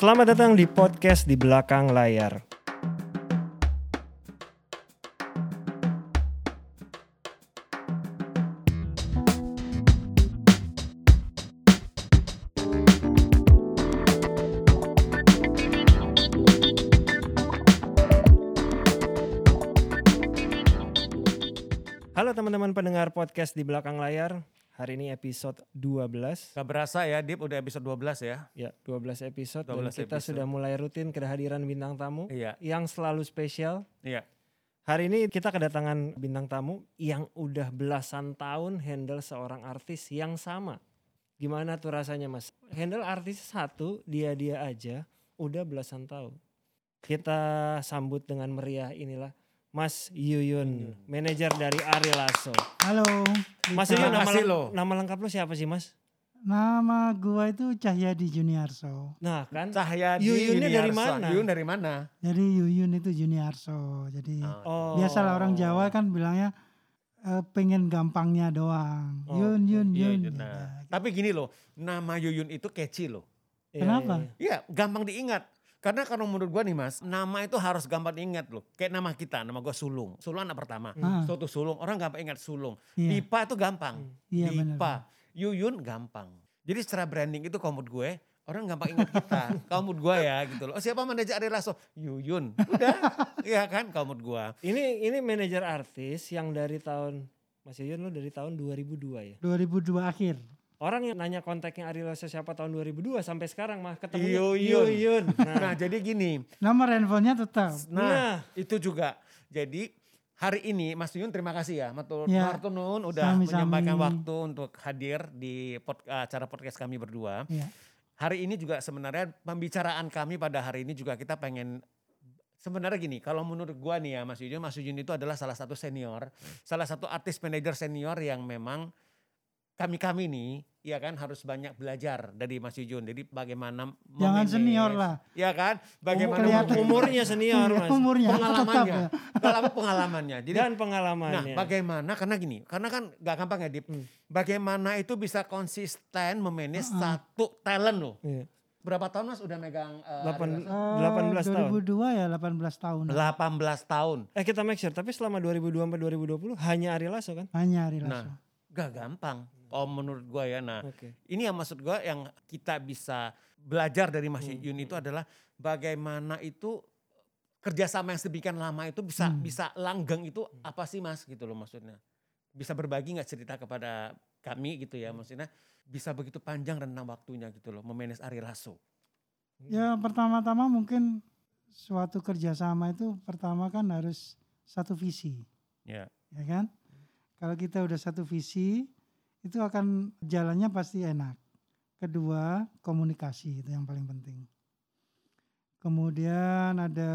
Selamat datang di podcast di belakang layar. Halo teman-teman pendengar podcast di belakang layar. Hari ini episode 12. Gak berasa ya, Dip udah episode 12 ya. Ya, 12 episode 12 dan kita episode. sudah mulai rutin kehadiran bintang tamu Iya, yang selalu spesial. iya. Hari ini kita kedatangan bintang tamu yang udah belasan tahun handle seorang artis yang sama. Gimana tuh rasanya mas? Handle artis satu, dia-dia aja, udah belasan tahun. Kita sambut dengan meriah inilah Mas Yuyun, manajer dari Ari Lasso. Halo. Mas. Yuyun, nama, leng- loh. nama lengkap lu siapa sih mas? Nama gua itu Cahyadi Juniarso. Nah kan, Cahyadi Yuyunnya dari Yuniarsa. mana? Yuyun dari mana? Jadi Yuyun itu Juniarso. Jadi oh. biasalah orang Jawa kan bilangnya eh, pengen gampangnya doang. Oh, Yun Yun Iya, Yun. Yuyun. Ya, Nah, Tapi gini loh, nama Yuyun itu catchy loh. Iya, Kenapa? iya, iya. Iya, gampang diingat. Karena kalau menurut gua nih mas, nama itu harus gampang diingat loh. Kayak nama kita, nama gua Sulung. Sulung anak pertama. Ah. Suatu Sulung, orang gampang ingat Sulung. Iya. Dipa itu gampang. Iya Dipa. benar. Yuyun gampang. Jadi secara branding itu kalau menurut gue, orang gampang ingat kita. kalau menurut gue ya gitu loh. Oh, siapa manajer Ari Lasso? Yuyun. Udah. Iya kan kalau menurut gue. Ini ini manajer artis yang dari tahun Mas Yuyun lu dari tahun 2002 ya. 2002 akhir. Orang yang nanya kontaknya Ari Lasso siapa tahun 2002 sampai sekarang mah ketemu Yuyun. Yuyun. Nah Nah, jadi gini. Nomor handphonenya tetap. Nah, Nah. itu juga. Jadi hari ini Mas Yuyun terima kasih ya. Matur Ya. nuwun udah Sami-sami. menyampaikan waktu untuk hadir di pod- acara podcast kami berdua. Iya. Hari ini juga sebenarnya pembicaraan kami pada hari ini juga kita pengen sebenarnya gini, kalau menurut gua nih ya Mas Yuyun, Mas Yuyun itu adalah salah satu senior, salah satu artis manajer senior yang memang kami-kami nih ya kan harus banyak belajar dari Mas Yuyun. Jadi bagaimana Jangan memanage, senior lah. Ya kan? Bagaimana kelihatan. umurnya senior Iya, Mas. umurnya tetap pengalamannya. ya. Pengalaman pengalamannya. Jadi Dan Nah, pengalamannya. bagaimana karena gini, karena kan gak gampang ya Dip. Hmm. Bagaimana itu bisa konsisten memanage Uh-uh. satu talent loh. Iya. Berapa tahun Mas udah megang uh, Delapan- Ari Lasso? Eh, 18 tahun. 2002 ya 18 tahun. 18 tahun. Eh kita make sure, tapi selama 2002 sampai 2020 hanya Ari Lasso kan? Hanya Ari Lasso. Nah, gak gampang. Oh menurut gua ya. Nah, Oke. ini yang maksud gua yang kita bisa belajar dari Mas Hmm. Yun itu adalah bagaimana itu kerjasama yang sedemikian lama itu bisa Hmm. bisa langgeng itu apa sih Mas gitu loh maksudnya. Bisa berbagi nggak cerita kepada kami gitu ya maksudnya bisa begitu panjang rentang waktunya gitu loh memanage Ari Lasso. Ya pertama-tama mungkin suatu kerjasama itu pertama kan harus satu visi. Ya. ya kan? Kalau kita udah satu visi, itu akan jalannya pasti enak. Kedua, komunikasi itu yang paling penting. Kemudian ada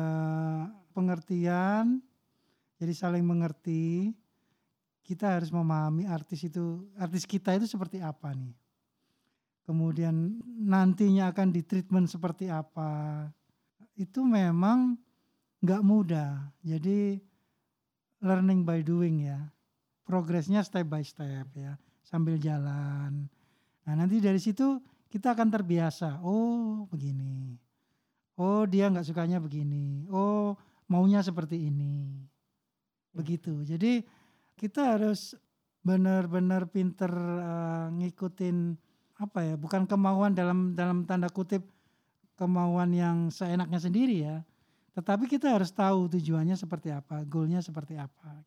pengertian, jadi saling mengerti. Kita harus memahami artis itu, artis kita itu seperti apa nih. Kemudian nantinya akan ditreatment seperti apa. Itu memang nggak mudah. Jadi learning by doing ya. Progresnya step by step ya, sambil jalan. Nah, nanti dari situ kita akan terbiasa. Oh, begini. Oh, dia nggak sukanya begini. Oh, maunya seperti ini. Begitu. Jadi kita harus benar-benar pinter eh, ngikutin apa ya? Bukan kemauan dalam dalam tanda kutip kemauan yang seenaknya sendiri ya. Tetapi kita harus tahu tujuannya seperti apa, goalnya seperti apa.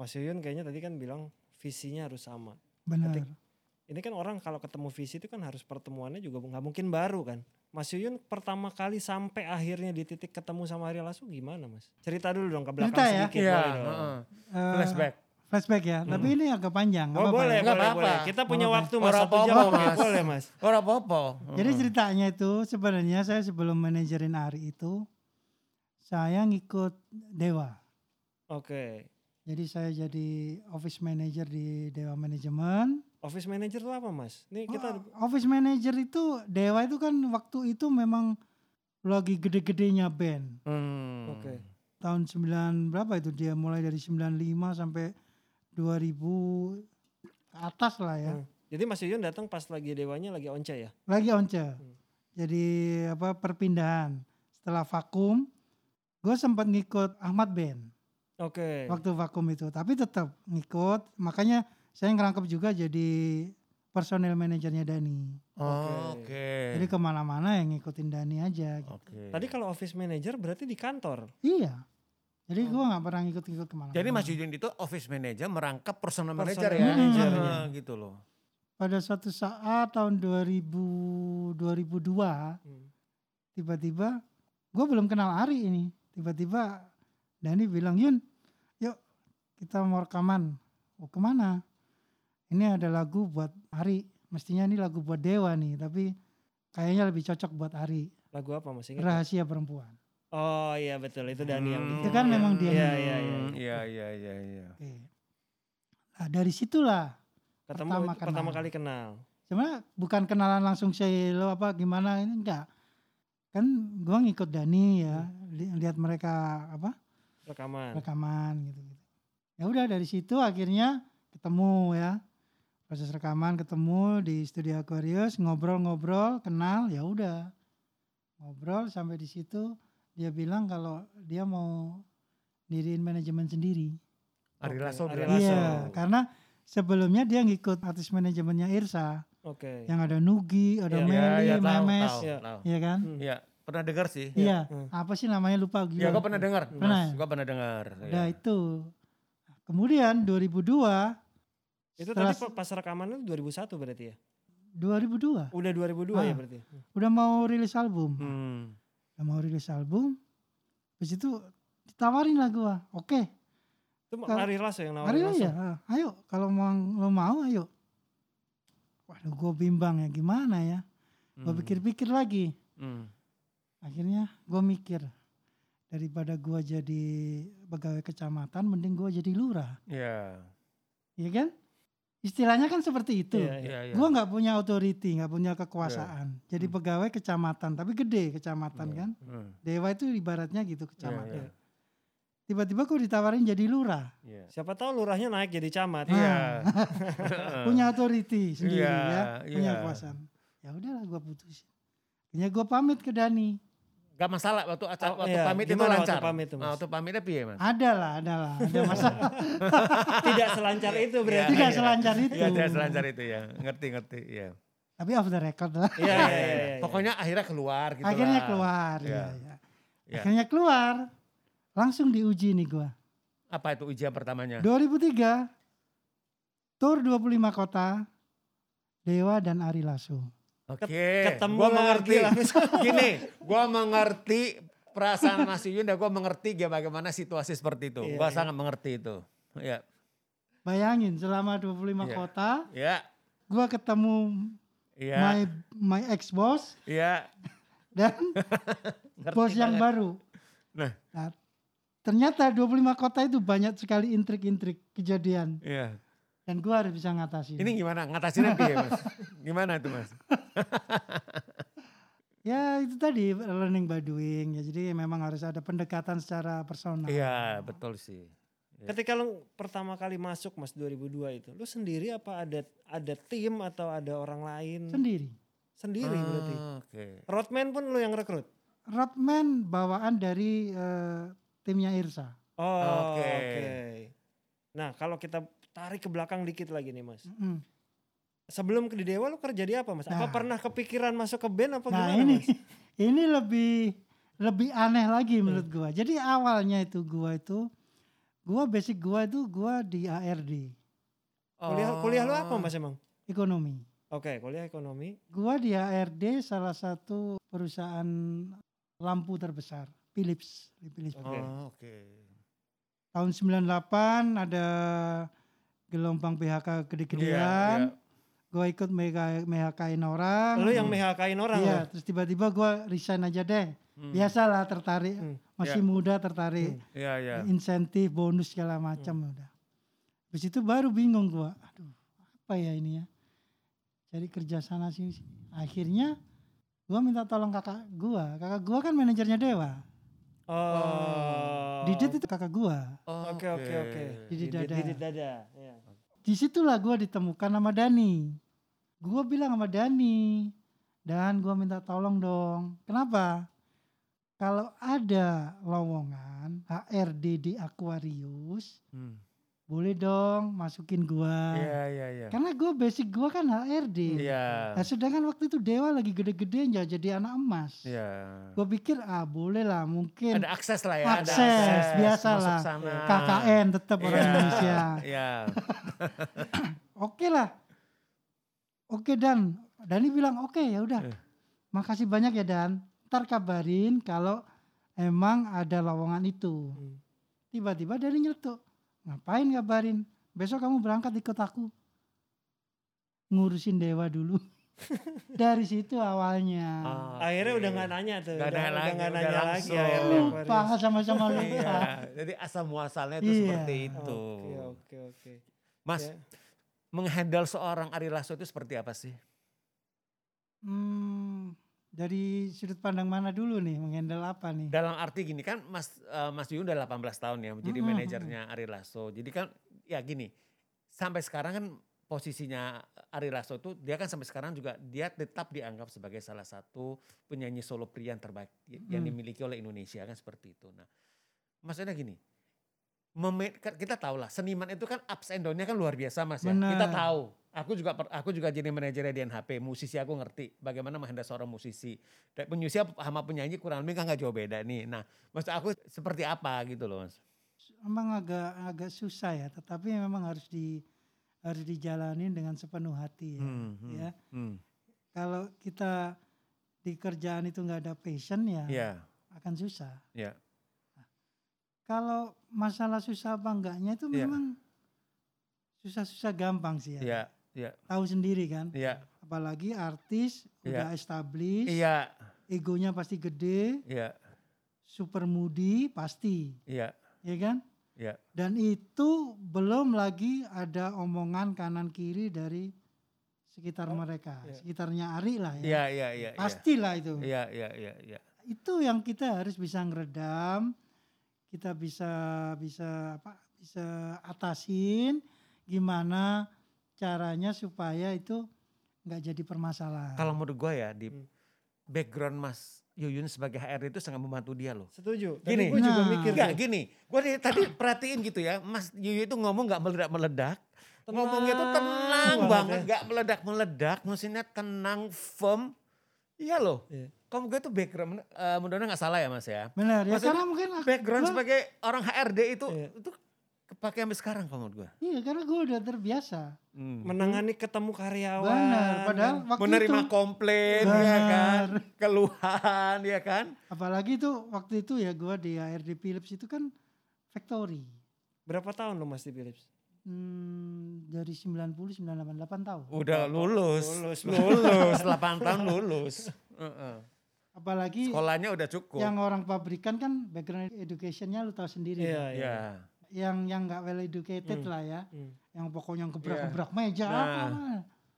Mas Yuyun kayaknya tadi kan bilang visinya harus sama. Benar. Ketik- Ini kan orang kalau ketemu visi itu kan harus pertemuannya juga nggak mungkin baru kan. Mas Yuyun pertama kali sampai akhirnya di titik ketemu sama Ari Lasso gimana mas? Cerita dulu dong ke belakang Cerita ya? sedikit. Iya, heeh. Eh, flashback. flashback ya, tapi ini agak panjang. Oh apa-apa boleh, ya. Boleh, apa-apa. boleh. Kita punya waktu mas, Orang satu jam. Mas. boleh mas. Orang apa-apa. Jadi ceritanya itu sebenarnya saya sebelum manajerin Ari itu saya ngikut Dewa. Oke. Jadi saya jadi office manager di Dewa Manajemen. Office manager itu apa mas? Nih kita Oh, office manager itu Dewa itu kan waktu itu memang lagi gede-gedenya band. Hmm. Oke. Tahun 9 berapa itu dia mulai dari 95 sampai 2000 ke atas lah ya. Hmm. Jadi Mas Yuyun datang pas lagi dewanya lagi once ya? Lagi once. jadi apa perpindahan setelah vakum gue sempat ngikut Ahmad Ben Oke. waktu vakum itu tapi tetap ngikut makanya saya ngerangkep juga jadi personil manajernya Dani Oh, Oke. Oke. jadi ke mana-mana yang ngikutin Dani aja gitu. Oke. Tadi kalau office manager berarti di kantor. iya jadi Oh. gue nggak pernah ngikut-ngikut ke mana Jadi Mas Yudin itu office manager merangkap personal Personal manager ya. manager-nya. Ah, gitu loh. pada suatu saat tahun 2000 2002 Hmm. tiba-tiba gue belum kenal Ari ini tiba-tiba Dani bilang Yun kita mau rekaman oh ke mana ini ada lagu buat Ari mestinya ini lagu buat Dewa nih tapi kayaknya lebih cocok buat Ari Lagu apa Mas ingat? rahasia perempuan Oh iya betul itu Dani yang Hmm. bikin. Itu kan Iya. memang dia Iya yang- iya iya. Hmm, Iya, iya, iya, iya. Oke. nah dari situlah Ketemu Pertama itu pertama kenal. kali kenal. sebenarnya bukan kenalan langsung say hello apa gimana ini enggak kan gua ngikut Dani ya li- lihat mereka apa Rekaman. rekaman gitu gitu ya udah dari situ akhirnya ketemu ya proses rekaman ketemu di studio Aquarius ngobrol-ngobrol kenal ya udah ngobrol sampai di situ dia bilang kalau dia mau diriin manajemen sendiri Ari Lasso. Lasso. iya karena sebelumnya dia ngikut artis manajemennya Irsa Oke. yang ada Nugi ada Iya. Meli Iya, iya, tahu, Memes tahu, Iya. tahu. iya kan Hmm. Iya, pernah dengar sih. iya Hmm. apa sih namanya lupa Iya, gila gua pernah dengar. Pernah Mas. ya? Gua pernah dengar. udah Iya. itu kemudian 2002 Itu Setelah- tadi pas rekaman itu 2001 berarti ya? 2002 Udah 2002 ya Ah. berarti? udah mau rilis album Hmm. udah mau rilis album habis itu ditawarin lah gua oke Itu Kalau- Ari Lasso yang nawarin langsung? ya ayo kalau mau lo mau ayo waduh gua bimbang ya gimana ya gua Hmm. pikir-pikir lagi Hmm. akhirnya gua mikir daripada gua jadi pegawai kecamatan mending gua jadi lurah Iya. Iya kan istilahnya kan seperti itu iya. Iya, iya. Gua nggak punya authority, nggak punya kekuasaan. Jadi Hmm. pegawai kecamatan, tapi gede kecamatan Iya. kan. Hmm. Dewa itu ibaratnya gitu kecamatan. iya. Tiba-tiba gue ditawarin jadi lurah, Iya. Siapa tahu lurahnya naik jadi camat. Iya. punya authority sendiri Iya, ya, punya iya. kekuasaan. Ya udahlah gue putusin. Akhirnya gue pamit ke Dani. Gak masalah waktu acara Oh, waktu iya. pamit itu Gimana waktu lancar. pamit tuh, Mas? Nah, waktu pamitnya piye, Mas? Ada lah, ada lah, ada masalah. Tidak selancar itu berarti. Tidak iya. selancar itu. Iya, tidak selancar itu ya. Ngerti, ngerti, iya. Tapi off the record lah. Iya, iya, iya, iya. Pokoknya akhirnya keluar gitu Akhirnya lah. keluar. Iya. Ya, ya. Iya. Akhirnya keluar. Langsung diuji nih gue. Apa itu ujian pertamanya? 2003 Tour 25 kota Dewa dan Ari Lasso. Oke, Ketemu gua mengerti. langsung. Gini, gua mengerti perasaan Mas Yuyun dan gua mengerti ya bagaimana situasi seperti itu. Iya, gua iya. sangat mengerti itu. Ya, Bayangin selama 25 Iya. kota ya, gua ketemu ya, my my ex boss ya. dan Ngerti bos yang banget. baru. Nah. ternyata 25 kota itu banyak sekali intrik-intrik kejadian Iya. Dan gua harus bisa ngatasin. Ini gimana ngatasinnya piye, Mas? Gimana itu, Mas? Ya itu tadi learning by doing ya. Jadi memang harus ada pendekatan secara personal. Iya, betul sih. Ketika lu pertama kali masuk Mas 2002 itu, lu sendiri apa ada ada tim atau ada orang lain? Sendiri. Sendiri Ah, berarti. Oke. Roadman pun lu yang rekrut. Rodman bawaan dari eh, timnya Irsa. Oh, Oke. oke. Nah, kalau kita tarik ke belakang dikit lagi nih, Mas. Mm. Sebelum ke di Dewa lu kerja di apa, Mas? Apa Nah. pernah kepikiran masuk ke band apa Nah gimana, ini Mas? ini lebih lebih aneh lagi Hmm. menurut gua. Jadi awalnya itu gua itu gua basic gua itu gua di ARD Kuliah kuliah lu apa, Mas emang? ekonomi. Oke, kuliah ekonomi. Gua di ARD salah satu perusahaan lampu terbesar Philips di Philips. Oke. Oh, oke. Tahun 98 ada gelombang PHK gede-gedean. Iya, Gua ikut mega PHK-in orang. Lu yang PHK-in orang Iya, terus tiba-tiba gua resign aja deh. Hmm. Biasalah tertarik, Hmm. masih Ya. muda tertarik. Hmm. Iya, iya. insentif, bonus segala macam udah. Habis itu baru bingung gua. Aduh, apa ya ini ya? Cari kerja sana sini. Akhirnya gua minta tolong kakak gua. Kakak gua kan manajernya Dewa. Oh. Didit itu kakak gua. Oke, oke, oke. Didit Didit Dada. Didit Dada. Iya. Di situlah gua ditemukan sama Dani. Gua bilang sama Dani, Dan gua minta tolong dong. Kenapa? Kalau ada lowongan HRD di Aquarius, Hmm. Boleh dong masukin gua. Iya, iya, iya. Karena gua basic gua kan HRD. Iya. Nah, sedangkan waktu itu Dewa lagi gede-gedenya jadi anak emas. Iya. Gue pikir ah boleh lah mungkin Ada akses lah ya. ada Akses, biasa lah. KKN tetap orang Iya, Indonesia. Iya. Oke lah. Oke Dan. Dani bilang oke ya udah. Eh. Makasih banyak ya Dan. Ntar kabarin kalau emang ada lowongan itu. Hmm. Tiba-tiba Dani nyeletuk. Ngapain kabarin? Besok kamu berangkat ikut aku. Ngurusin dewa dulu. Dari situ awalnya. Ah, Akhirnya udah nggak nanya tuh. Nggak udah, nanya udah lagi, nggak udah nanya lagi Lupa sama-sama Iya, lupa. jadi asal muasalnya itu Iya. seperti itu. Oke oke oke. Mas, Ya. menghandle seorang Ari Lasso itu seperti apa sih? Hmm, dari sudut pandang mana dulu nih menghandle apa nih? Dalam arti gini kan Mas eh, Mas Yuyun udah 18 tahun ya menjadi Mm-mm. manajernya Ari Lasso. Jadi kan ya gini, sampai sekarang kan posisinya Ari Lasso itu dia kan sampai sekarang juga dia tetap dianggap sebagai salah satu penyanyi solo pria yang terbaik yang Mm. dimiliki oleh Indonesia kan seperti itu. Nah, maksudnya gini, meme- kan kita tahu lah seniman itu kan ups and down-nya kan luar biasa Mas ya. Benar. Kita tahu. Aku juga aku juga jadi manajernya di NHP, musisi aku ngerti bagaimana menghandle seorang musisi. Dan penyusi sama penyanyi kurang lebih kan nggak jauh beda nih. Nah, maksud aku seperti apa gitu loh Mas. Memang agak agak susah ya, tetapi memang harus di harus dijalanin dengan sepenuh hati ya. Hmm, hmm, ya. hmm. Kalau kita di kerjaan itu nggak ada passion ya Iya, akan susah. iya. Kalau masalah susah apa enggaknya itu Iya. memang susah-susah gampang sih ya. Iya, iya, Tahu sendiri kan. iya, Apalagi artis Iya. udah established, iya, egonya pasti gede, iya, super moody pasti, iya, ya kan? iya. Dan itu belum lagi ada omongan kanan kiri dari sekitar mereka, iya. sekitarnya Ari lah ya. Iya, iya, iya. iya. Pastilah itu. Iya, iya, iya, iya. Itu yang kita harus bisa ngeredam, kita bisa bisa apa? Bisa atasin gimana caranya supaya itu nggak jadi permasalahan. Kalau menurut gue ya di Hmm. background Mas Yuyun sebagai HRD itu sangat membantu dia loh. Setuju. Gini. Gue juga Nah. mikir Enggak tuh. gini, gue tadi perhatiin gitu ya, Mas Yuyun itu ngomong nggak meledak-meledak. Ngomongnya tuh tenang banget banget, nggak meledak-meledak, maksudnya tenang, firm. Iya loh. Iya. Kamu gue tuh background, eh mudah-mudahan nggak salah ya Mas ya. Benar ya Maksudnya karena mungkin Background gua- sebagai orang HRD itu Iya. itu kepake sampai sekarang kalau menurut gue. Iya karena gue udah terbiasa. Hmm. Menangani ketemu karyawan. Benar. Padahal waktu Menerima itu komplain ya Benar. kan, keluhan ya kan. apalagi itu waktu itu ya gue di ARD Philips itu kan factory. Berapa tahun lo Mas di Philips? Hmm, dari 90 988 tahun. Udah lulus, Lulus. lulus, 8 tahun lulus. Heeh. Apalagi Sekolahnya udah cukup. yang orang pabrikan kan background educationnya lu tahu sendiri. Iya, kan? iya. ya. Yang yang nggak well educated Hmm. lah ya. Hmm. Yang pokoknya gebrak-gebrak meja Nah. apa.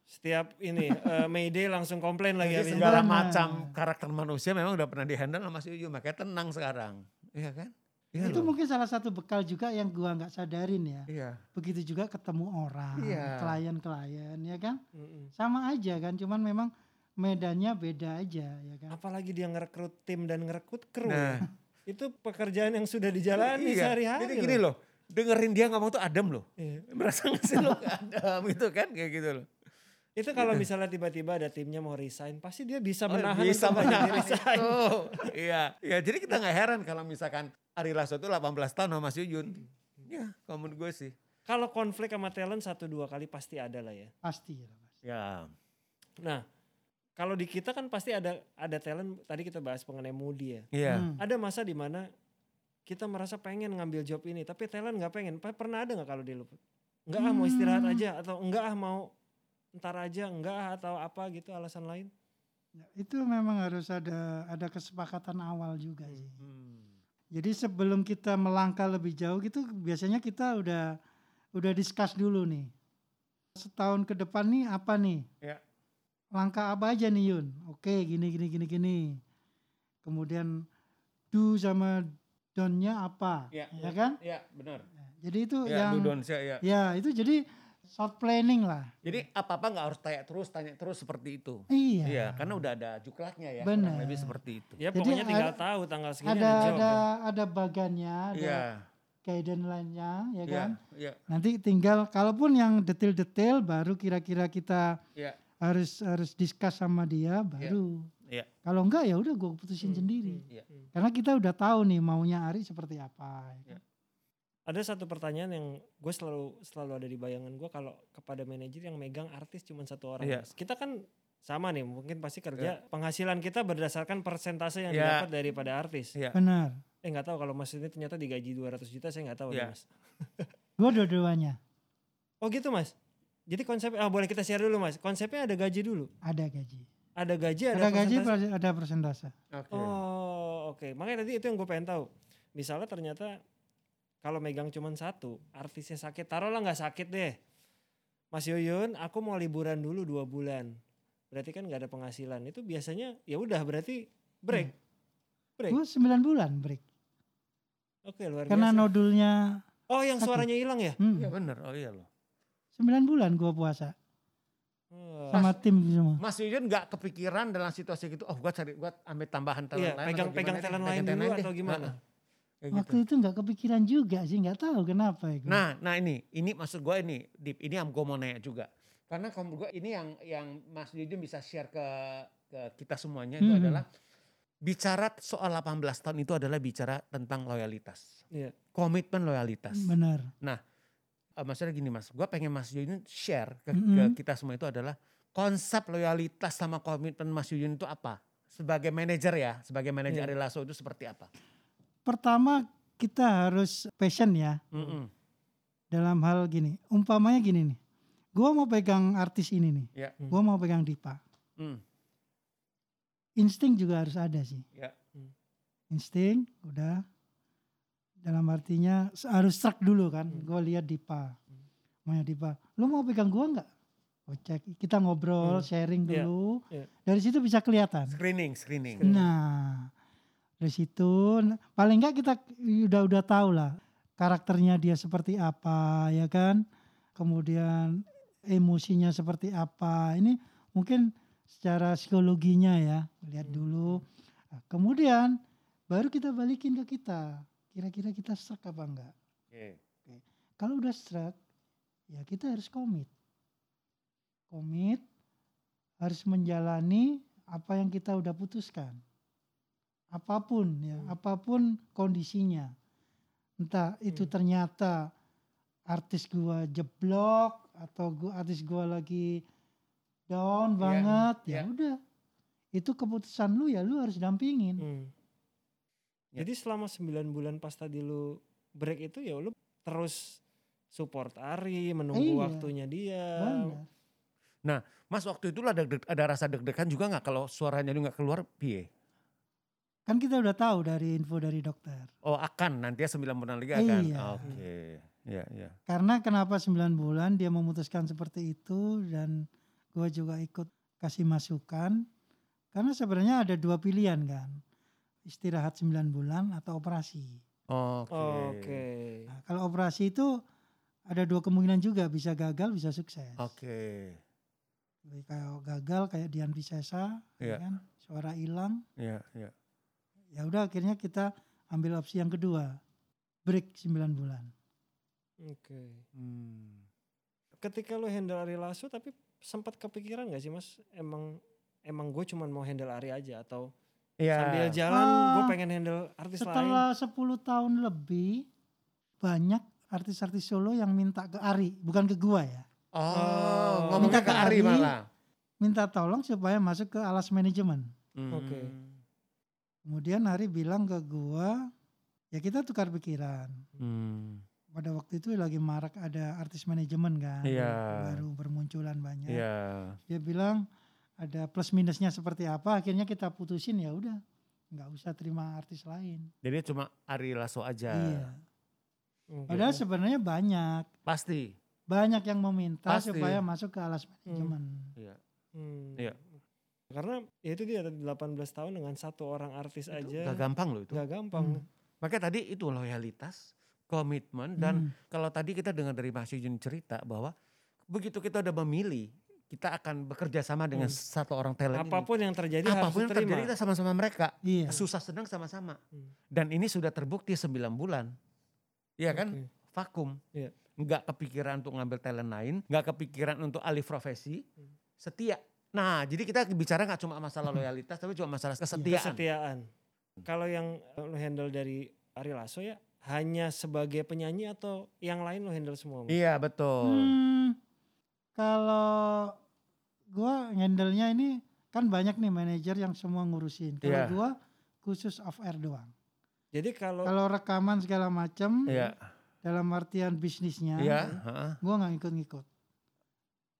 Setiap ini eh, Mayday langsung komplain lagi Jadi habis segala Benar. macam karakter manusia memang udah pernah dihandle sama Mas Yuyu, makanya tenang sekarang. Iya kan? Iya itu loh. mungkin salah satu bekal juga yang gua nggak sadarin ya. Iya. Begitu juga ketemu orang, Iya. klien-klien ya kan. Mm-mm. Sama aja kan, cuman memang medannya beda aja ya kan. Apalagi dia ngerekrut tim dan ngerekrut kru. Nah. Itu pekerjaan yang sudah dijalani Iya. sehari-hari. Jadi gini loh, dengerin dia ngomong tuh adem loh. Iya. Merasa gak sih lo adem gitu kan kayak gitu loh. Itu kalau misalnya tiba-tiba ada timnya mau resign, pasti dia bisa Oh, menahan bisa menahan resign. itu. Iya, ya jadi kita nggak heran kalau misalkan Ari Lasso itu 18 tahun sama Mas Yuyun. Ya, kalau menurut gue sih. Kalau konflik sama talent satu dua kali pasti ada lah ya. Pasti ya. Mas. Ya, Nah, kalau di kita kan pasti ada ada talent. Tadi kita bahas mengenai Moody ya. iya. Hmm. Ada masa di mana kita merasa pengen ngambil job ini, tapi talent nggak pengen. Pernah ada nggak kalau di lu? Enggak ah mau istirahat Hmm. aja atau enggak ah mau ntar aja enggak atau apa gitu alasan lain. Ya, itu memang harus ada ada kesepakatan awal juga sih. Hmm. Jadi sebelum kita melangkah lebih jauh gitu biasanya kita udah udah discuss dulu nih. Setahun ke depan nih apa nih? Ya. Langkah apa aja nih Yun? Oke gini gini gini gini. Kemudian do sama don'tnya apa? Ya, ya kan? Ya, benar. Jadi itu Ya, yang Dudon ya. ya itu jadi short planning lah. Jadi apa-apa nggak harus tanya terus, tanya terus seperti itu. Iya. Iya, karena udah ada juklatnya ya. Benar. Lebih seperti itu. Ya Jadi pokoknya tinggal ada- tahu tanggal segini Ada ada ada ada bagannya, ada Iya, guideline-nya, ya iya, kan. iya, Nanti tinggal kalaupun yang detail-detail baru kira-kira kita iya, harus harus discuss sama dia baru. iya. Kalau enggak ya udah gue putusin Hmm, sendiri. iya. Karena kita udah tahu nih maunya Ari seperti apa. ya kan. Ada satu pertanyaan yang gue selalu selalu ada di bayangan gue kalau kepada manajer yang megang artis cuma satu orang. Iya. Mas. Kita kan sama nih, mungkin pasti kerja penghasilan kita berdasarkan persentase yang Iya. didapat daripada artis. Iya. Benar. Eh nggak tahu kalau mas ini ternyata digaji 200 juta saya nggak tahu Iya. nih, mas. Gue dua-duanya Oh gitu mas. Jadi konsep ah boleh kita share dulu mas. Konsepnya ada gaji dulu. ada gaji. Ada gaji ada, Ada, gaji persentase. ada persentase. Oke. Oh oke. Makanya tadi itu yang gue pengen tahu. Misalnya ternyata kalau megang cuman satu, artisnya sakit. Taruhlah nggak sakit deh. Mas Yuyun, aku mau liburan dulu dua bulan. Berarti kan nggak ada penghasilan. Itu biasanya ya udah berarti break. Break. Gue 9 bulan break. Oke luar Karena biasa. nodulnya Oh yang sakit. suaranya hilang ya? hmm, Iya bener, oh iya loh. 9 bulan gue puasa Oh. sama tim semua. Mas Yuyun nggak kepikiran dalam situasi gitu, oh gua cari, gua ambil tambahan talent Iya, lain. pegang pegang talent lain dulu atau gimana? Heeh, kayak Waktu gitu. itu nggak kepikiran juga sih, nggak tahu kenapa ya. Nah, nah ini, ini maksud gue ini, Dip, ini yang gue mau nanya juga. Karena kamu gue ini yang yang Mas Yudin bisa share ke ke kita semuanya itu Mhm. adalah bicara soal 18 tahun itu adalah bicara tentang loyalitas, Iya. komitmen loyalitas. benar. Eh, maksudnya gini Mas, gue pengen Mas Yudin share ke, Mhm. ke kita semua itu adalah konsep loyalitas sama komitmen Mas Yudin itu apa? Sebagai manajer ya, sebagai manajer Iya. Ari Lasso itu seperti apa? Pertama kita harus passion ya Mm-mm. dalam hal gini. Umpamanya gini nih, gue mau pegang artis ini nih, Ya. gue mau pegang Dipa. Mm. Insting juga harus ada sih. Ya. Insting udah dalam artinya harus struck dulu kan. Hmm. Gue lihat Dipa, maunya Dipa. Lu mau pegang gua nggak? Oh cek, kita ngobrol, Hmm. sharing Iya, dulu. iya. Dari situ bisa kelihatan. Screening, screening. Nah, dari situ n- paling enggak kita udah udah tahu lah karakternya dia seperti apa ya kan. Kemudian emosinya seperti apa. Ini mungkin secara psikologinya ya, lihat Hmm. dulu. Nah, kemudian baru kita balikin ke kita. Kira-kira kita struck apa enggak? Oke. Kalau udah struck, ya kita harus komit. Komit harus menjalani apa yang kita udah putuskan. Apa pun ya, Hmm. apa pun kondisinya. Entah itu Hmm. ternyata artis gua jeblok atau gua artis gua lagi down Iya, banget, ya iya. udah. Itu keputusan lu ya lu harus dampingin. Hmm. Ya. Jadi selama 9 bulan pas tadi lu break itu ya lu terus support Ari, menunggu Iya. waktunya dia. Benar. Mas waktu itu ada, deg- ada rasa deg-degan juga nggak kalau suaranya lu nggak keluar piye? Kan kita udah tahu dari info dari dokter. Oh akan nanti ya 9 bulan lagi akan. Iya. Oke. Ya ya. Karena kenapa 9 bulan dia memutuskan seperti itu dan gue juga ikut kasih masukan. Karena sebenarnya ada dua pilihan kan. Istirahat 9 bulan atau operasi. Oke. Oke. Nah, kalau operasi itu ada dua kemungkinan juga bisa gagal bisa sukses. Oke. Jadi Kayak gagal kayak Dian Piscesa, Iya. kan, suara hilang. Ya ya. Ya udah akhirnya kita ambil opsi yang kedua, break 9 bulan. Oke. Hmm. Ketika lu handle Ari Lasso tapi sempat kepikiran gak sih Mas emang emang gue cuman mau handle Ari aja atau Iya. sambil jalan gue Ah, pengen handle artis lain. Setelah 10 tahun lebih banyak artis-artis solo yang minta ke Ari, bukan ke gua ya. Oh, Oh. Minta ke ke Ari Ari. malah. Minta tolong supaya masuk ke alas manajemen. Hmm. Oke. Kemudian Ari bilang ke gua, ya kita tukar pikiran. Hmm. Pada waktu itu lagi marak ada artis manajemen kan. Iya. Baru bermunculan banyak. Iya. Dia bilang ada plus minusnya seperti apa, akhirnya kita putusin ya udah. nggak usah terima artis lain. Jadi cuma Ari Lasso aja. Iya. Oke. Padahal sebenarnya banyak. Pasti. banyak yang meminta Pasti. supaya masuk ke alas manajemen. Iya. Hmm. Iya. Karena ya itu dia 18 tahun dengan satu orang artis aja Gak gampang loh itu. nggak gampang. Hmm. Makanya tadi itu loyalitas, komitmen dan Hmm. kalau tadi kita dengar dari Mas Yujun cerita bahwa begitu kita udah memilih, kita akan bekerja sama dengan Hmm. satu orang talent ini. Apa pun yang terjadi Apa pun yang harus terjadi terima. kita sama-sama mereka. Iya. Susah senang sama-sama. Hmm. Dan ini sudah terbukti 9 bulan. Iya kan? Vakum. Iya. Nggak kepikiran untuk ngambil talent lain. Nggak kepikiran untuk alih profesi. Hmm. Setia. Nah jadi kita bicara nggak cuma masalah loyalitas tapi cuma masalah kesetiaan. Kesetiaan. Kalau yang lo handle dari Ari Lasso ya hanya sebagai penyanyi atau yang lain lo handle semua? Iya betul. Hmm, kalau gua handle-nya ini kan banyak nih manajer yang semua ngurusin. Kalau Iya. gua khusus off air doang. Jadi kalau Kalau rekaman segala macam Iya. dalam artian bisnisnya, Iya. heeh. gua nggak ikut-ikut.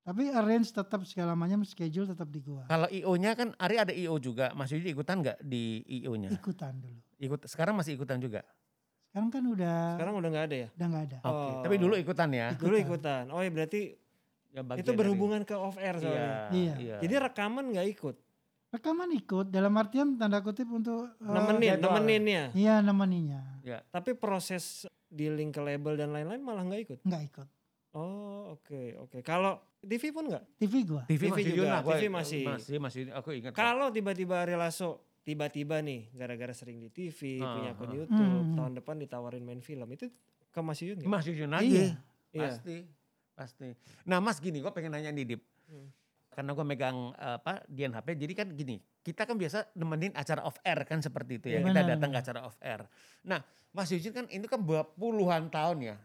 Tapi arrange tetap segala macam schedule tetap di gua. Kalau IO-nya kan Ari ada IO juga. Mas Yudi ikutan nggak di IO-nya? Ikutan dulu. Ikut sekarang masih ikutan juga. Sekarang kan udah sekarang udah nggak ada ya? udah nggak ada. Oke. Oh. Tapi dulu ikutan ya. Dulu ikutan. Oh ya berarti Ya, itu dari- berhubungan ke off air Iya. soalnya. Iya. Jadi rekaman nggak ikut. Rekaman ikut dalam artian tanda kutip untuk eh, Nemenin, jadwal. nemeninnya. Iya nemeninya. Tapi proses dealing ke label dan lain-lain malah nggak ikut. Nggak ikut. Oh oke oke. Kalau TV pun nggak. TV gua. TV, TV masih juga, gua- TV masih. masih masih aku ingat. Kalau tiba-tiba Ari Lasso tiba-tiba nih gara-gara sering di TV Ah, punya akun ah. YouTube Hmm. tahun depan ditawarin main film itu ke Mas Yuyun nggak? Mas Yuyun lagi. Iya. Iya. Pasti. Pasti. Nah Mas gini, gue pengen nanya nih Dip. Hmm. Karena gue megang apa Dian HP, jadi kan gini, kita kan biasa nemenin acara off air kan seperti itu ya. Iya. Kita datang ke acara off air. Nah Mas Yuyun kan ini kan puluhan tahun ya.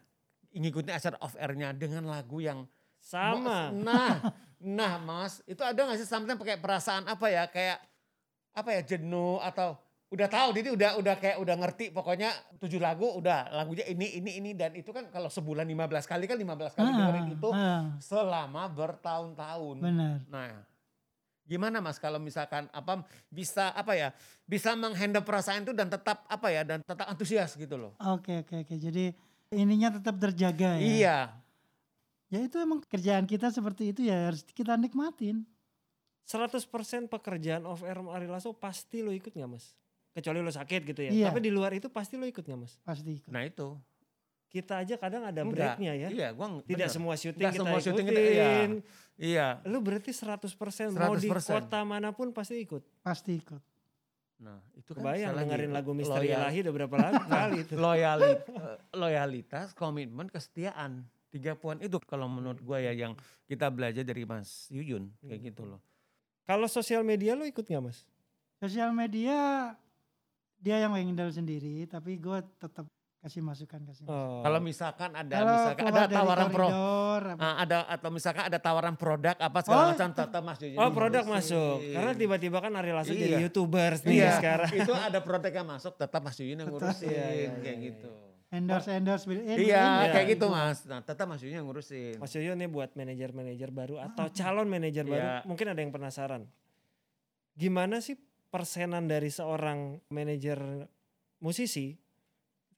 Ngikutin acara off airnya dengan lagu yang Sama. Nah, nah Mas, itu ada gak sih sometimes pakai perasaan apa ya, kayak apa ya jenuh atau udah tahu jadi udah udah kayak udah ngerti pokoknya tujuh lagu udah lagunya ini ini ini dan itu kan kalau sebulan 15 kali kan 15 kali dengerin itu ah, selama bertahun-tahun. benar. Nah, gimana Mas kalau misalkan apa bisa apa ya bisa menghandle perasaan itu dan tetap apa ya dan tetap antusias gitu loh. Oke oke oke. Jadi ininya tetap terjaga ya. Iya. Ya itu emang kerjaan kita seperti itu ya harus kita nikmatin. 100% pekerjaan off air Ari Lasso pasti lo ikut nggak Mas? Kecuali lo sakit gitu ya. Iya. Tapi di luar itu pasti lo ikut nggak Mas? Pasti ikut. Nah itu. Kita aja kadang ada Enggak. breaknya ya. Iya, gua Tidak bener. semua syuting Nggak kita semua ikutin. syuting kita, iya. Iya. Lu berarti 100%, mau di 100%. kota mana pun pasti ikut. Pasti ikut. Nah, itu kan Kebayang dengerin lagu Misteri loyal- Ilahi udah berapa lagu kali itu. loyalit, loyalitas, komitmen, kesetiaan. Tiga poin itu kalau menurut gue ya yang kita belajar dari Mas Yuyun kayak Hmm. gitu loh. Kalau sosial media lo ikut nggak Mas? Sosial media dia yang handle sendiri, tapi gue tetap kasih masukan kasih. masukan. Oh. Kalau misalkan ada Kalau misalkan ada tawaran pro, koridor, ah, ada atau misalkan ada tawaran produk apa segala Oh, macam tetap Mas Yuyun. Oh produk ngurusin. masuk. Karena tiba-tiba kan Ari Lasso jadi Iya. youtubers nih Iya, sekarang. itu ada produk yang masuk tetap Mas Yuyun yang ngurusin Iya, iya, kayak iya, gitu. endorse endorse in- Iya, in- kayak Iya. gitu Mas. Nah, tetap Mas Yuyun yang ngurusin. Mas Yoyo nih buat manajer-manajer baru atau calon manajer Iya. baru, mungkin ada yang penasaran. Gimana sih persenan dari seorang manajer musisi?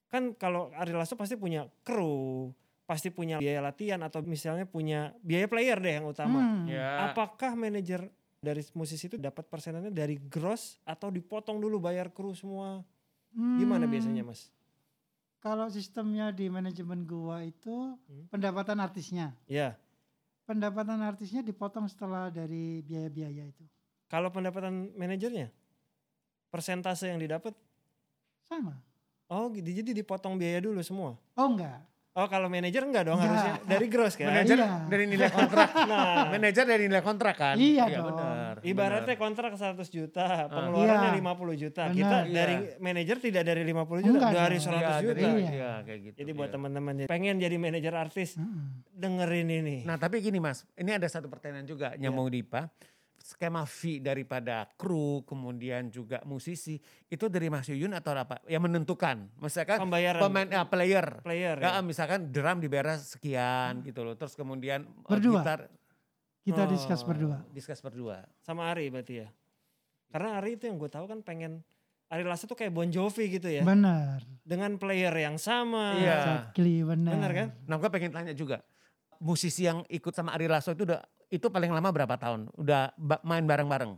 Kan kalau Ari Lasso pasti punya kru, pasti punya biaya latihan atau misalnya punya biaya player deh yang utama. Hmm. Ya. Apakah manajer dari musisi itu dapat persenannya dari gross atau dipotong dulu bayar kru semua? Gimana Hmm, biasanya Mas? Kalau sistemnya di manajemen gua itu Hmm. pendapatan artisnya. Ya, Pendapatan artisnya dipotong setelah dari biaya-biaya itu. kalau pendapatan manajernya persentase yang didapat Sama. Oh gitu, jadi dipotong biaya dulu semua? Oh enggak. Oh kalau manajer enggak dong Enggak. harusnya dari gross kan? Manajer Iya. dari nilai kontrak. Nah, Manajer dari nilai kontrak kan? Iya dong. benar. ibaratnya benar. kontrak 100 juta, pengeluarannya Iya. 50 juta. Benar. Kita Iya. dari manajer tidak dari 50 juta, Enggak dari dong. 100 Iya, juta. dari- Iya. Iya, kayak gitu. Jadi buat iya. teman-teman yang pengen jadi manajer artis, Mm-mm. dengerin ini. Nah tapi gini mas, ini ada satu pertanyaan juga Iya. nyambung Dipa. Skema fee daripada kru, kemudian juga musisi, itu dari Mas Yuyun atau apa? Yang menentukan. Misalkan Pembayaran pemain, ah, player. player. Ya, ya. misalkan drum dibayar sekian gitu loh. Terus kemudian eh, Berdua. gitar Kita Oh. discuss berdua. discuss berdua. Sama Ari berarti ya. Karena Ari itu yang gue tahu kan pengen Ari Lasso tuh kayak Bon Jovi gitu ya. Benar. Dengan player yang sama. Iya. Exactly, benar. Benar kan? Nah gue pengen tanya juga, musisi yang ikut sama Ari Lasso itu udah itu paling lama berapa tahun? Udah main bareng-bareng?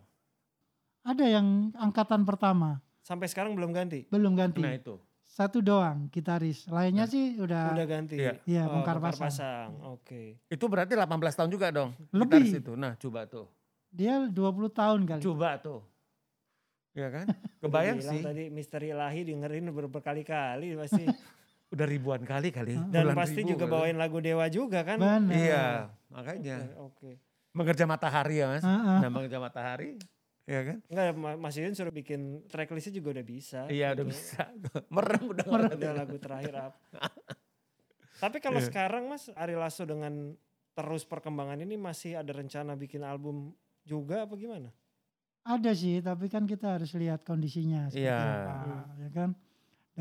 Ada yang angkatan pertama Sampai sekarang belum ganti. belum ganti. Nah itu. satu doang gitaris. Lainnya sih udah, Udah ganti. Iya. Iya, Oh, bongkar bongkar pasang. pasang. Oke. Itu berarti 18 tahun juga dong. Lebih. gitaris itu. Nah coba tuh. dia 20 tahun kali. Coba tuh. Iya kan? Kebayang sih. Tadi misteri ilahi dengerin ber- berkali-kali pasti. Udah ribuan kali kali. Dan pasti ribu juga kali. bawain lagu Dewa juga kan. Benar. Iya, makanya. Oke. Mengerja matahari ya mas. Heeh. Nah mengerja matahari. Iya kan? Enggak, Ma- Mas Yuyun suruh bikin tracklistnya juga udah bisa. Iya udah gitu. bisa. Merem udah. Udah lagu terakhir apa. Tapi kalau Iya. sekarang Mas Ari Lasso dengan terus perkembangan ini masih ada rencana bikin album juga apa gimana? Ada sih, tapi kan kita harus lihat kondisinya seperti Iya. apa, ya kan?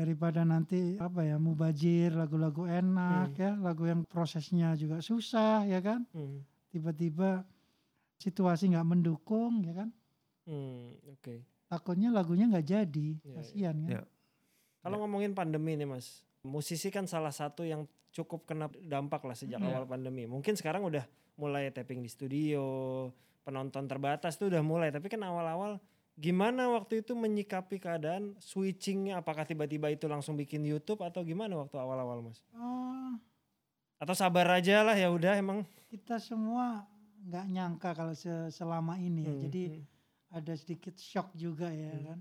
Daripada nanti apa ya mubajir lagu-lagu enak Hmm. ya, lagu yang prosesnya juga susah ya kan? Hmm. Tiba-tiba situasi nggak mendukung ya kan? Hmm, oke. Takutnya lagunya nggak jadi, Iya, kasihan kan? Iya. Kalau ngomongin pandemi nih Mas, musisi kan salah satu yang cukup kena dampak lah sejak Iya. awal pandemi. Mungkin sekarang udah mulai tapping di studio, penonton terbatas tuh udah mulai. Tapi kan awal-awal gimana waktu itu menyikapi keadaan switchingnya? Apakah tiba-tiba itu langsung bikin YouTube atau gimana waktu awal-awal Mas? Oh, Atau sabar aja lah ya udah emang. kita semua nggak nyangka kalau se- selama ini ya. Hmm, Jadi hmm. ada sedikit shock juga ya Hmm. kan.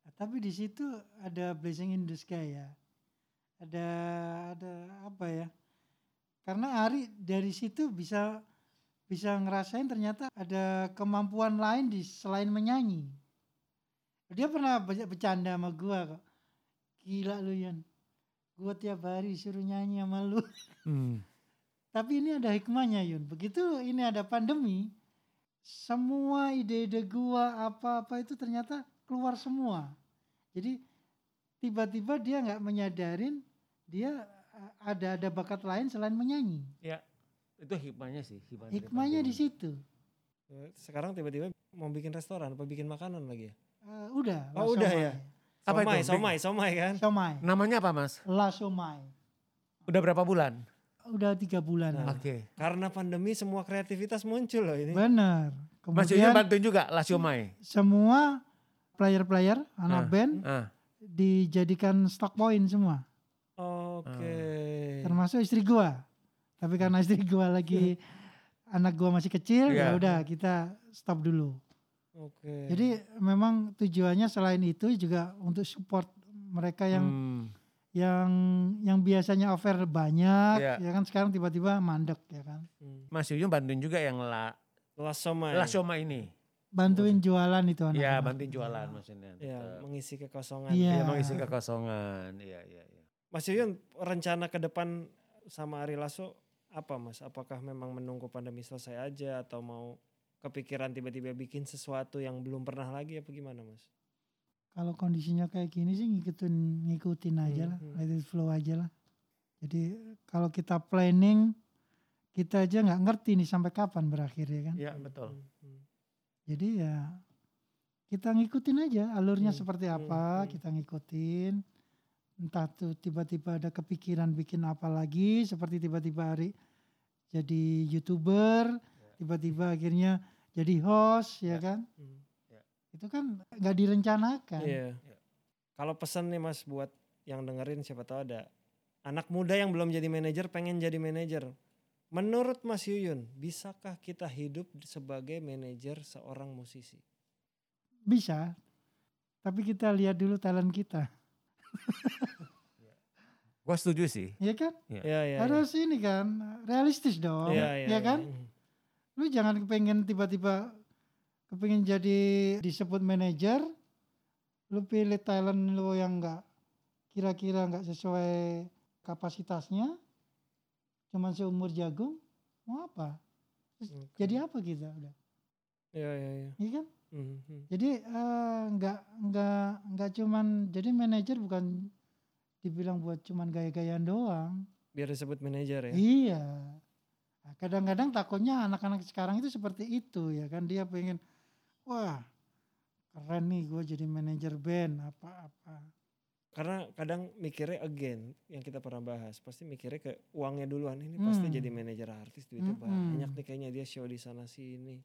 Nah, tapi di situ ada blessing in the sky ya. Ada ada apa ya? Karena Ari dari situ bisa bisa ngerasain ternyata ada kemampuan lain di selain menyanyi. Dia pernah bercanda sama gua kok. Gila lu Yan. Gua tiap hari suruh nyanyi sama lu. Hmm. Tapi ini ada hikmahnya Yun. Begitu ini ada pandemi, semua ide-ide gua apa-apa itu ternyata keluar semua. Jadi tiba-tiba dia nggak menyadarin dia eh, ada ada bakat lain selain menyanyi. Itu hikmahnya sih. Hikmahnya di situ. Sekarang tiba-tiba mau bikin restoran apa bikin makanan lagi ya? Eh, udah. Oh, La udah Somai. ya? Apa somai, itu? somai, somai kan? Somai. Namanya apa mas? La Somai. Udah berapa bulan? Udah tiga bulan. Nah. Oke. Karena pandemi semua kreativitas muncul loh ini. Benar. Mas Yuyun Kemudian bantuin juga Lasiomai. semua player-player anak Ah. band Ah. dijadikan stock point semua. Oke. termasuk istri gua tapi karena istri gua lagi anak gua masih kecil Iya. ya udah kita stop dulu Oke. jadi memang tujuannya selain itu juga untuk support mereka yang Hmm. yang yang biasanya offer banyak Iya. ya kan sekarang tiba-tiba mandek ya kan Hmm. Mas Yuyun bantuin juga yang la, Last somai. Lasiomai ini. bantuin jualan itu anak Iya bantuin jualan maksudnya. Ya, tetap. mengisi kekosongan. Iya. Iya mengisi kekosongan. Iya iya iya. Mas Yuyun, rencana ke depan sama Ari Lasso apa Mas? Apakah memang menunggu pandemi selesai aja atau mau kepikiran tiba-tiba bikin sesuatu yang belum pernah lagi apa gimana Mas? kalau kondisinya kayak gini sih ngikutin ngikutin aja Hmm, lah hmm. let it flow aja lah jadi kalau kita planning kita aja nggak ngerti nih sampai kapan berakhir ya kan Iya betul. Hmm, hmm. Jadi ya kita ngikutin aja alurnya Hmm, seperti hmm, apa, hmm. kita ngikutin. Entah tuh tiba-tiba ada kepikiran bikin apa lagi, seperti tiba-tiba Ari jadi youtuber, tiba-tiba akhirnya jadi host, ya, Ya. kan? Hmm. Itu kan nggak direncanakan. Iya. Iya. Kalau pesan nih Mas buat yang dengerin siapa tahu ada anak muda yang belum jadi manajer pengen jadi manajer. Menurut Mas Yuyun, bisakah kita hidup sebagai manajer seorang musisi? Bisa, tapi kita lihat dulu talent kita, Gua setuju sih. ya kan? Iya. Iya, iya. Harus ini kan, realistis dong, Iya, iya, ya iya. kan? Lu jangan kepengen tiba-tiba kepengen jadi disebut manajer lu pilih talent lu yang enggak kira-kira enggak sesuai kapasitasnya cuman seumur jagung mau apa Terus jadi apa kita udah Iya, iya, iya. iya kan Mhm, mhm. jadi eh, enggak enggak enggak cuman jadi manajer bukan dibilang buat cuman gaya-gayaan doang Biar disebut manajer ya. Iya. Nah, Kadang-kadang takutnya anak-anak sekarang itu seperti itu ya kan dia pengen wah keren nih gue jadi manajer band apa-apa. Karena kadang mikirnya again yang kita pernah bahas, pasti mikirnya ke uangnya duluan. Ini pasti Hmm. jadi manajer artis duitnya Mm-mm. banyak nih kayaknya dia show di sana sini.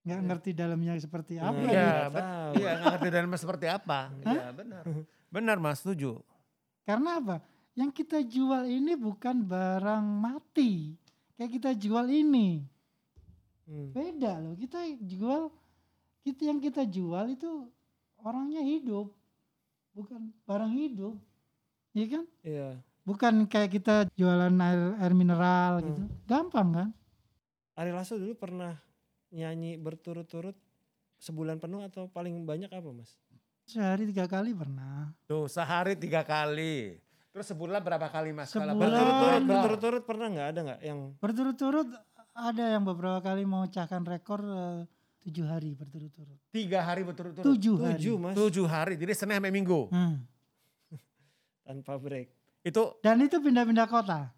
Nggak Iya. ngerti dalamnya seperti apa. Nah, Iya, nggak bet- tahu. Iya nggak ngerti dalam seperti apa. Iya benar. Benar mas setuju. Karena apa? Yang kita jual ini bukan barang mati. Kayak kita jual ini. Hmm. Beda loh. Kita jual kita yang kita jual itu orangnya hidup. Bukan barang hidup. Iya kan? Iya. Bukan kayak kita jualan air, air mineral Hmm. gitu. Gampang kan? Ari Lasso dulu pernah nyanyi berturut-turut sebulan penuh atau paling banyak apa mas? Sehari tiga kali pernah. Tuh sehari tiga kali. Terus sebulan berapa kali mas? Sebulan. Berturut-turut, pernah nggak ada nggak yang Berturut-turut ada yang beberapa kali memecahkan rekor eh, tujuh hari berturut-turut. Tiga hari berturut-turut. Tujuh hari. tujuh mas Tujuh hari. Jadi Senin sampai Minggu. Hmm. tanpa break? Itu Dan itu pindah-pindah kota.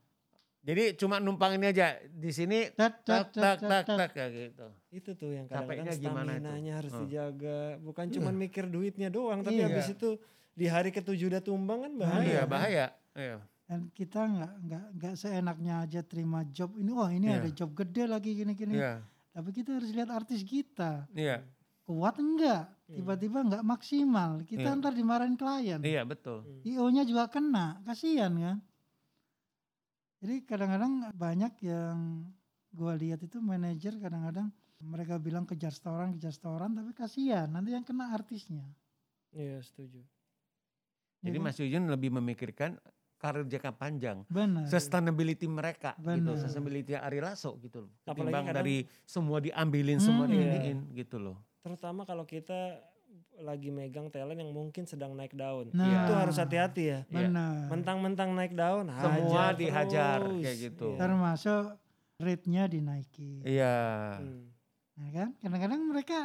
jadi cuma numpang ini aja di sini tak tak tak tak kayak gitu. Itu tuh yang kadang-kadang gimana itu? stamina-nya harus Hmm. dijaga. Bukan cuma mikir duitnya doang, tapi Iya. habis itu di hari ketujuh udah tumbang kan bahaya. Iya kan? bahaya. Iya. Dan kita nggak nggak nggak seenaknya aja terima job ini. Wah ini Iya. ada job gede lagi gini-gini. Iya. Tapi kita harus lihat artis kita Iya. kuat enggak. Hmm. Tiba-tiba nggak maksimal. Kita Iya. ntar dimarahin klien. Iya betul. IO-nya juga kena, kasihan kan. Jadi kadang-kadang banyak yang gua lihat itu manajer kadang-kadang mereka bilang kejar setoran, kejar setoran, tapi kasihan nanti yang kena artisnya. Iya setuju. Jadi kan? Mas Yujun lebih memikirkan karir jangka panjang. benar. Sustainability mereka gitu. Benar. Sustainability Ari Lasso gitu loh. Apalagi Ketimbang kadang- dari semua diambilin, semua Hmm. diiniin gitu loh. Terutama kalau kita lagi megang talent yang mungkin sedang naik daun. Nah, Itu harus hati-hati ya. Iya. Benar. Mentang-mentang naik daun, Semua hajar dihajar, terus. kayak gitu. Iya. Termasuk rate-nya dinaikin. Iya. Hmm. Ya kan? Kadang-kadang mereka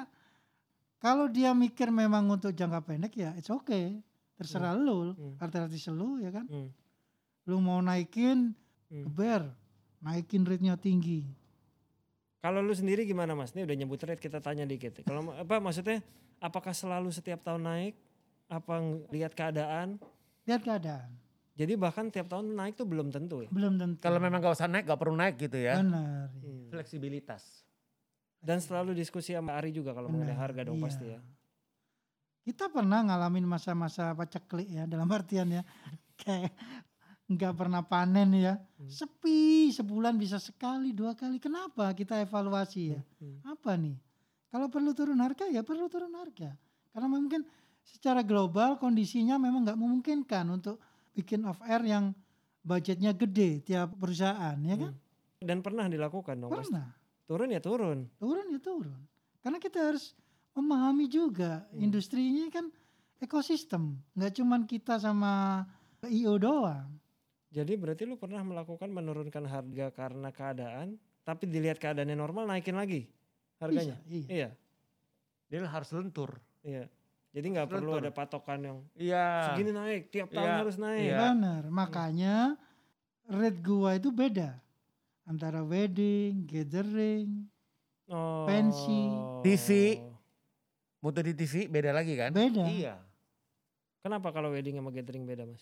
kalau dia mikir memang untuk jangka pendek ya it's okay. Terserah lu, Hmm. artis lu ya kan. Hmm. Lu mau naikin, Hmm. geber, naikin rate-nya tinggi. Kalau lu sendiri gimana mas? Ini udah nyebut rate kita tanya dikit. Kalau apa maksudnya? Apakah selalu setiap tahun naik? Apa lihat keadaan? Lihat keadaan. Jadi bahkan tiap tahun naik tuh belum tentu ya. Belum tentu. Kalau memang gak usah naik, gak perlu naik gitu ya. benar. Hmm. Fleksibilitas. Dan selalu diskusi sama Ari juga kalau mengenai harga dong iya. pasti ya. Kita pernah ngalamin masa-masa paceklik ya dalam artian ya kayak nggak pernah panen ya. Hmm. Sepi sebulan bisa sekali dua kali. Kenapa kita evaluasi ya? Hmm. Apa nih? Kalau perlu turun harga ya perlu turun harga. Karena mungkin secara global kondisinya memang nggak memungkinkan untuk bikin off air yang budgetnya gede tiap perusahaan ya kan? Dan pernah dilakukan dong. Pernah. Turun ya turun. turun ya turun. Karena kita harus memahami juga Hmm. industri ini kan ekosistem, nggak cuman kita sama IO doang. Jadi berarti lu pernah melakukan menurunkan harga karena keadaan, tapi dilihat keadaannya normal naikin lagi harganya. Bisa, iya. Iya, Dia harus lentur. iya. Jadi nggak perlu ada patokan yang Iya. segini naik, tiap tahun Iya, harus naik. iya. Benar, makanya rate gua itu beda antara wedding, gathering, Oh. Pensi. TV. Mutu di TV beda lagi kan? beda. Iya. Kenapa kalau wedding sama gathering beda mas?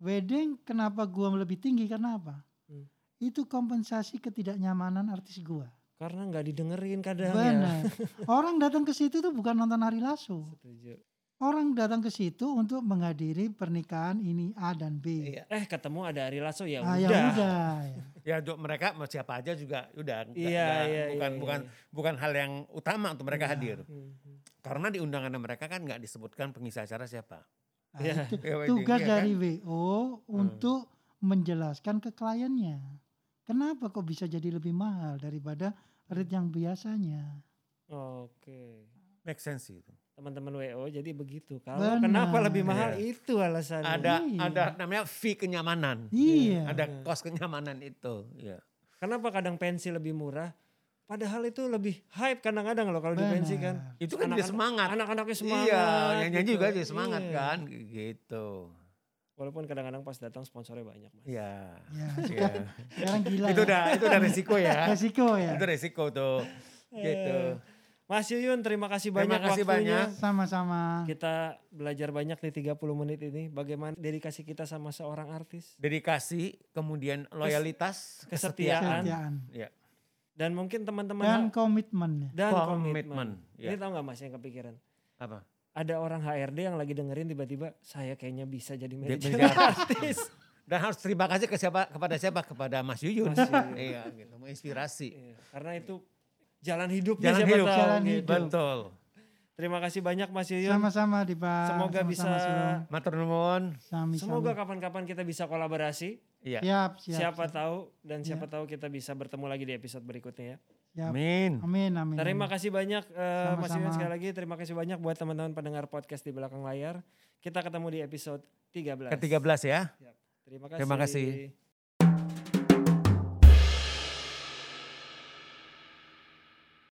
Wedding kenapa gua lebih tinggi karena apa? Hmm. Itu kompensasi ketidaknyamanan artis gua. Karena nggak didengerin kadang ya. Benar. Orang datang ke situ tuh bukan nonton Ari Lasso. Setuju. Orang datang ke situ untuk menghadiri pernikahan ini A dan B. Iya. Eh ketemu ada Ari Lasso ya Ah, udah. ya udah. ya. Ya untuk mereka mau siapa aja juga udah Iya, nggak- iya, bukan iya, bukan iya. bukan hal yang utama untuk mereka Iya. hadir. Hmm, hmm. Karena di undangan mereka kan nggak disebutkan pengisi acara siapa. Nah, Iya. itu Ya, wedding, tugas iya dari kan? WO untuk menjelaskan ke kliennya. Kenapa kok bisa jadi lebih mahal daripada rate yang biasanya? Oke. Make sense itu. Teman-teman WO jadi begitu. Kalau Benar. kenapa lebih mahal Iya. itu alasannya. Ada Iya. ada namanya fee kenyamanan. Iya. Ada kos kenyamanan itu. Iya. Kenapa kadang pensi lebih murah? Padahal itu lebih hype kadang-kadang loh kalau di pensi kan. Itu kan Anak-anak- semangat. Anak-anaknya semangat. Iya, yang nyanyi gitu. juga jadi semangat Iya. kan gitu. Walaupun kadang-kadang pas datang sponsornya banyak mas. Iya. Ya, Iya. sekarang, gila. itu ya. udah itu udah resiko ya. resiko ya. itu resiko tuh. Gitu. Mas Yuyun terima kasih Terima banyak kasih waktunya. banyak. Sama-sama. Kita belajar banyak di 30 menit ini. Bagaimana dedikasi kita sama seorang artis. Dedikasi, kemudian loyalitas, kesetiaan. Kesetiaan. Iya. Dan mungkin teman-teman Dan komitmen. dan Komitmen, komitmen. ya. Ini tahu nggak mas yang kepikiran? Apa? ada orang HRD yang lagi dengerin tiba-tiba saya kayaknya bisa jadi manajer manajer. artis. Dan harus terima kasih ke siapa kepada siapa kepada Mas Yuyun. Mas Yuyun. iya, gitu, menginspirasi. Iya, Karena itu jalan hidupnya Jalan siapa hidup. tahu. Jalan gitu. hidup. Betul. Terima kasih banyak Mas Yuyun. Sama-sama di Pak. Semoga Sama-sama, bisa-. Matur nuwun. Semoga kapan-kapan kita bisa kolaborasi. Iya. Siap, siap. siapa siap, tahu dan siapa tahu kita bisa bertemu lagi di episode berikutnya ya. siap. Amin. Amin, amin. Terima amin. kasih banyak eh, Mas Yuyun sekali lagi. Terima kasih banyak buat teman-teman pendengar podcast di belakang layar. Kita ketemu di episode 13. Ke-13 ya. Terima kasih. Terima kasih.